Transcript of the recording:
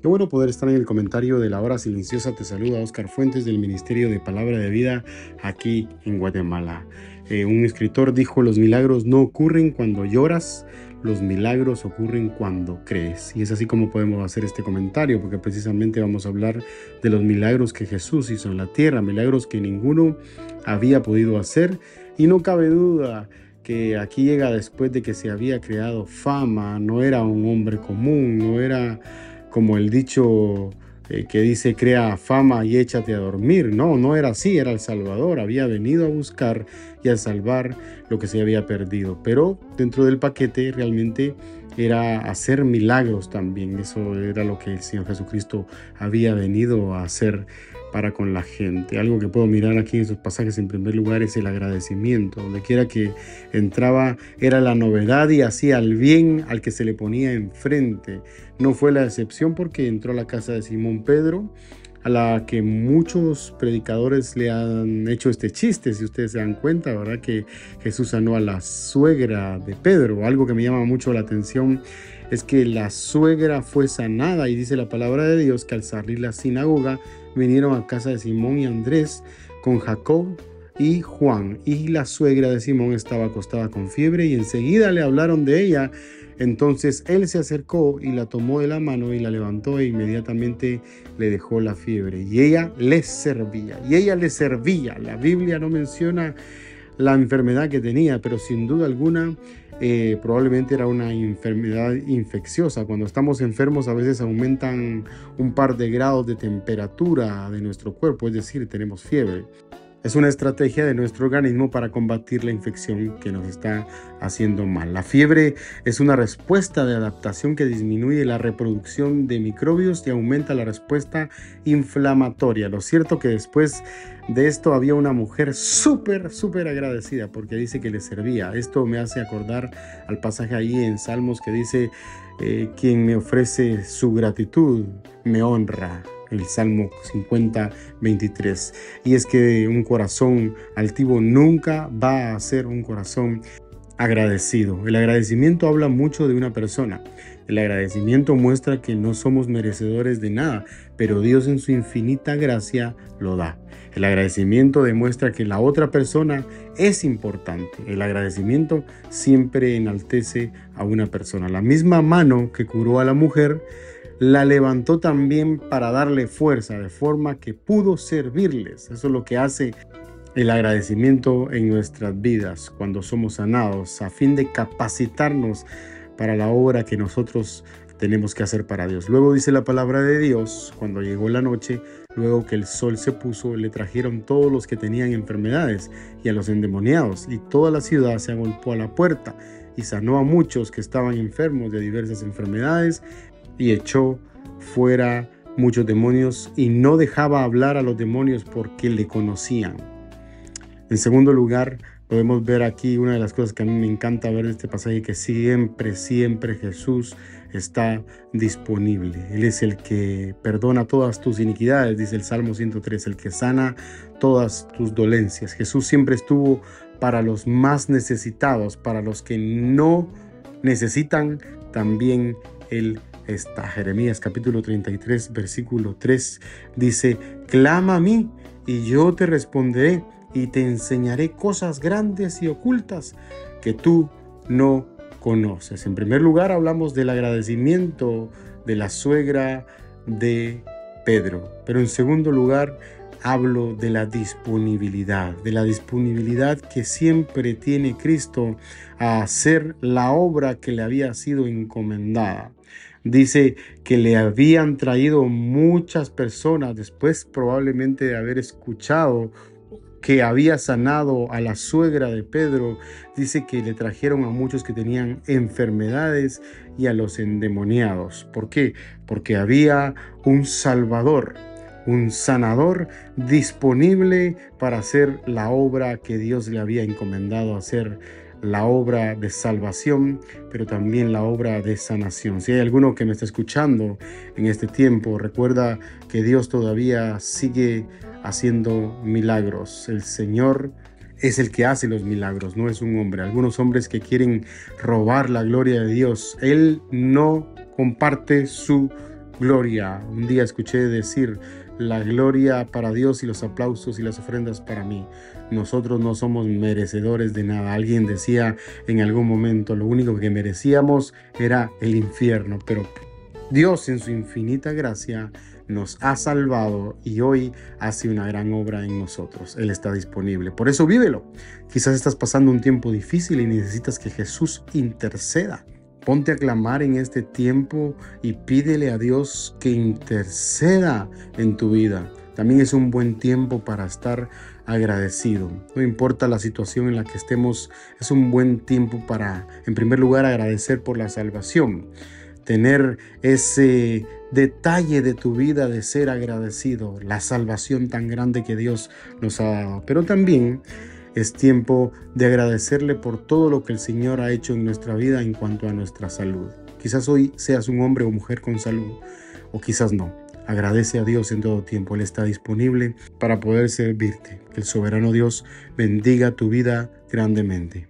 Qué bueno poder estar en el comentario de la hora silenciosa. Te saluda Oscar Fuentes del Ministerio de Palabra de Vida aquí en Guatemala. Eh, un escritor dijo, los milagros no ocurren cuando lloras, los milagros ocurren cuando crees. Y es así como podemos hacer este comentario, porque precisamente vamos a hablar de los milagros que Jesús hizo en la tierra, milagros que ninguno había podido hacer. Y no cabe duda que aquí llega después de que se había creado fama, no era un hombre común, no era como el dicho eh, que dice crea fama y échate a dormir. No, no era así, era el Salvador, había venido a buscar y a salvar lo que se había perdido. Pero dentro del paquete realmente era hacer milagros también, eso era lo que el Señor Jesucristo había venido a hacer para con la gente. Algo que puedo mirar aquí en esos pasajes en primer lugar es el agradecimiento. Donde quiera que entraba era la novedad y hacía el bien al que se le ponía enfrente. No fue la excepción porque entró a la casa de Simón Pedro a la que muchos predicadores le han hecho este chiste, si ustedes se dan cuenta, ¿verdad? Que Jesús sanó a la suegra de Pedro. Algo que me llama mucho la atención es que la suegra fue sanada y dice la palabra de Dios que al salir la sinagoga vinieron a casa de Simón y Andrés con Jacob y Juan. Y la suegra de Simón estaba acostada con fiebre y enseguida le hablaron de ella. Entonces él se acercó y la tomó de la mano y la levantó e inmediatamente le dejó la fiebre. Y ella le servía. Y ella le servía. La Biblia no menciona la enfermedad que tenía, pero sin duda alguna eh, probablemente era una enfermedad infecciosa. Cuando estamos enfermos a veces aumentan un par de grados de temperatura de nuestro cuerpo, es decir, tenemos fiebre. Es una estrategia de nuestro organismo para combatir la infección que nos está haciendo mal. La fiebre es una respuesta de adaptación que disminuye la reproducción de microbios y aumenta la respuesta inflamatoria. Lo cierto que después de esto había una mujer súper, súper agradecida porque dice que le servía. Esto me hace acordar al pasaje ahí en Salmos que dice, eh, quien me ofrece su gratitud me honra el Salmo 50, 23. Y es que un corazón altivo nunca va a ser un corazón agradecido. El agradecimiento habla mucho de una persona. El agradecimiento muestra que no somos merecedores de nada, pero Dios en su infinita gracia lo da. El agradecimiento demuestra que la otra persona es importante. El agradecimiento siempre enaltece a una persona. La misma mano que curó a la mujer la levantó también para darle fuerza, de forma que pudo servirles. Eso es lo que hace el agradecimiento en nuestras vidas cuando somos sanados, a fin de capacitarnos para la obra que nosotros tenemos que hacer para Dios. Luego dice la palabra de Dios, cuando llegó la noche, luego que el sol se puso, le trajeron todos los que tenían enfermedades y a los endemoniados, y toda la ciudad se agolpó a la puerta y sanó a muchos que estaban enfermos de diversas enfermedades y echó fuera muchos demonios y no dejaba hablar a los demonios porque le conocían. En segundo lugar, podemos ver aquí una de las cosas que a mí me encanta ver de este pasaje, que siempre, siempre Jesús está disponible. Él es el que perdona todas tus iniquidades, dice el Salmo 103, el que sana todas tus dolencias. Jesús siempre estuvo para los más necesitados, para los que no necesitan, también Él está. Jeremías capítulo 33, versículo 3 dice, clama a mí y yo te responderé y te enseñaré cosas grandes y ocultas que tú no conoces. En primer lugar hablamos del agradecimiento de la suegra de Pedro, pero en segundo lugar hablo de la disponibilidad, de la disponibilidad que siempre tiene Cristo a hacer la obra que le había sido encomendada. Dice que le habían traído muchas personas después probablemente de haber escuchado que había sanado a la suegra de Pedro, dice que le trajeron a muchos que tenían enfermedades y a los endemoniados. ¿Por qué? Porque había un Salvador, un sanador disponible para hacer la obra que Dios le había encomendado hacer la obra de salvación, pero también la obra de sanación. Si hay alguno que me está escuchando en este tiempo, recuerda que Dios todavía sigue haciendo milagros. El Señor es el que hace los milagros, no es un hombre. Algunos hombres que quieren robar la gloria de Dios, Él no comparte su gloria. Un día escuché decir, la gloria para Dios y los aplausos y las ofrendas para mí. Nosotros no somos merecedores de nada. Alguien decía en algún momento, lo único que merecíamos era el infierno, pero Dios en su infinita gracia nos ha salvado y hoy hace una gran obra en nosotros. Él está disponible. Por eso vívelo. Quizás estás pasando un tiempo difícil y necesitas que Jesús interceda. Ponte a clamar en este tiempo y pídele a Dios que interceda en tu vida. También es un buen tiempo para estar agradecido. No importa la situación en la que estemos, es un buen tiempo para, en primer lugar, agradecer por la salvación. Tener ese detalle de tu vida de ser agradecido, la salvación tan grande que Dios nos ha dado. Pero también es tiempo de agradecerle por todo lo que el Señor ha hecho en nuestra vida en cuanto a nuestra salud. Quizás hoy seas un hombre o mujer con salud, o quizás no. Agradece a Dios en todo tiempo. Él está disponible para poder servirte. Que el soberano Dios bendiga tu vida grandemente.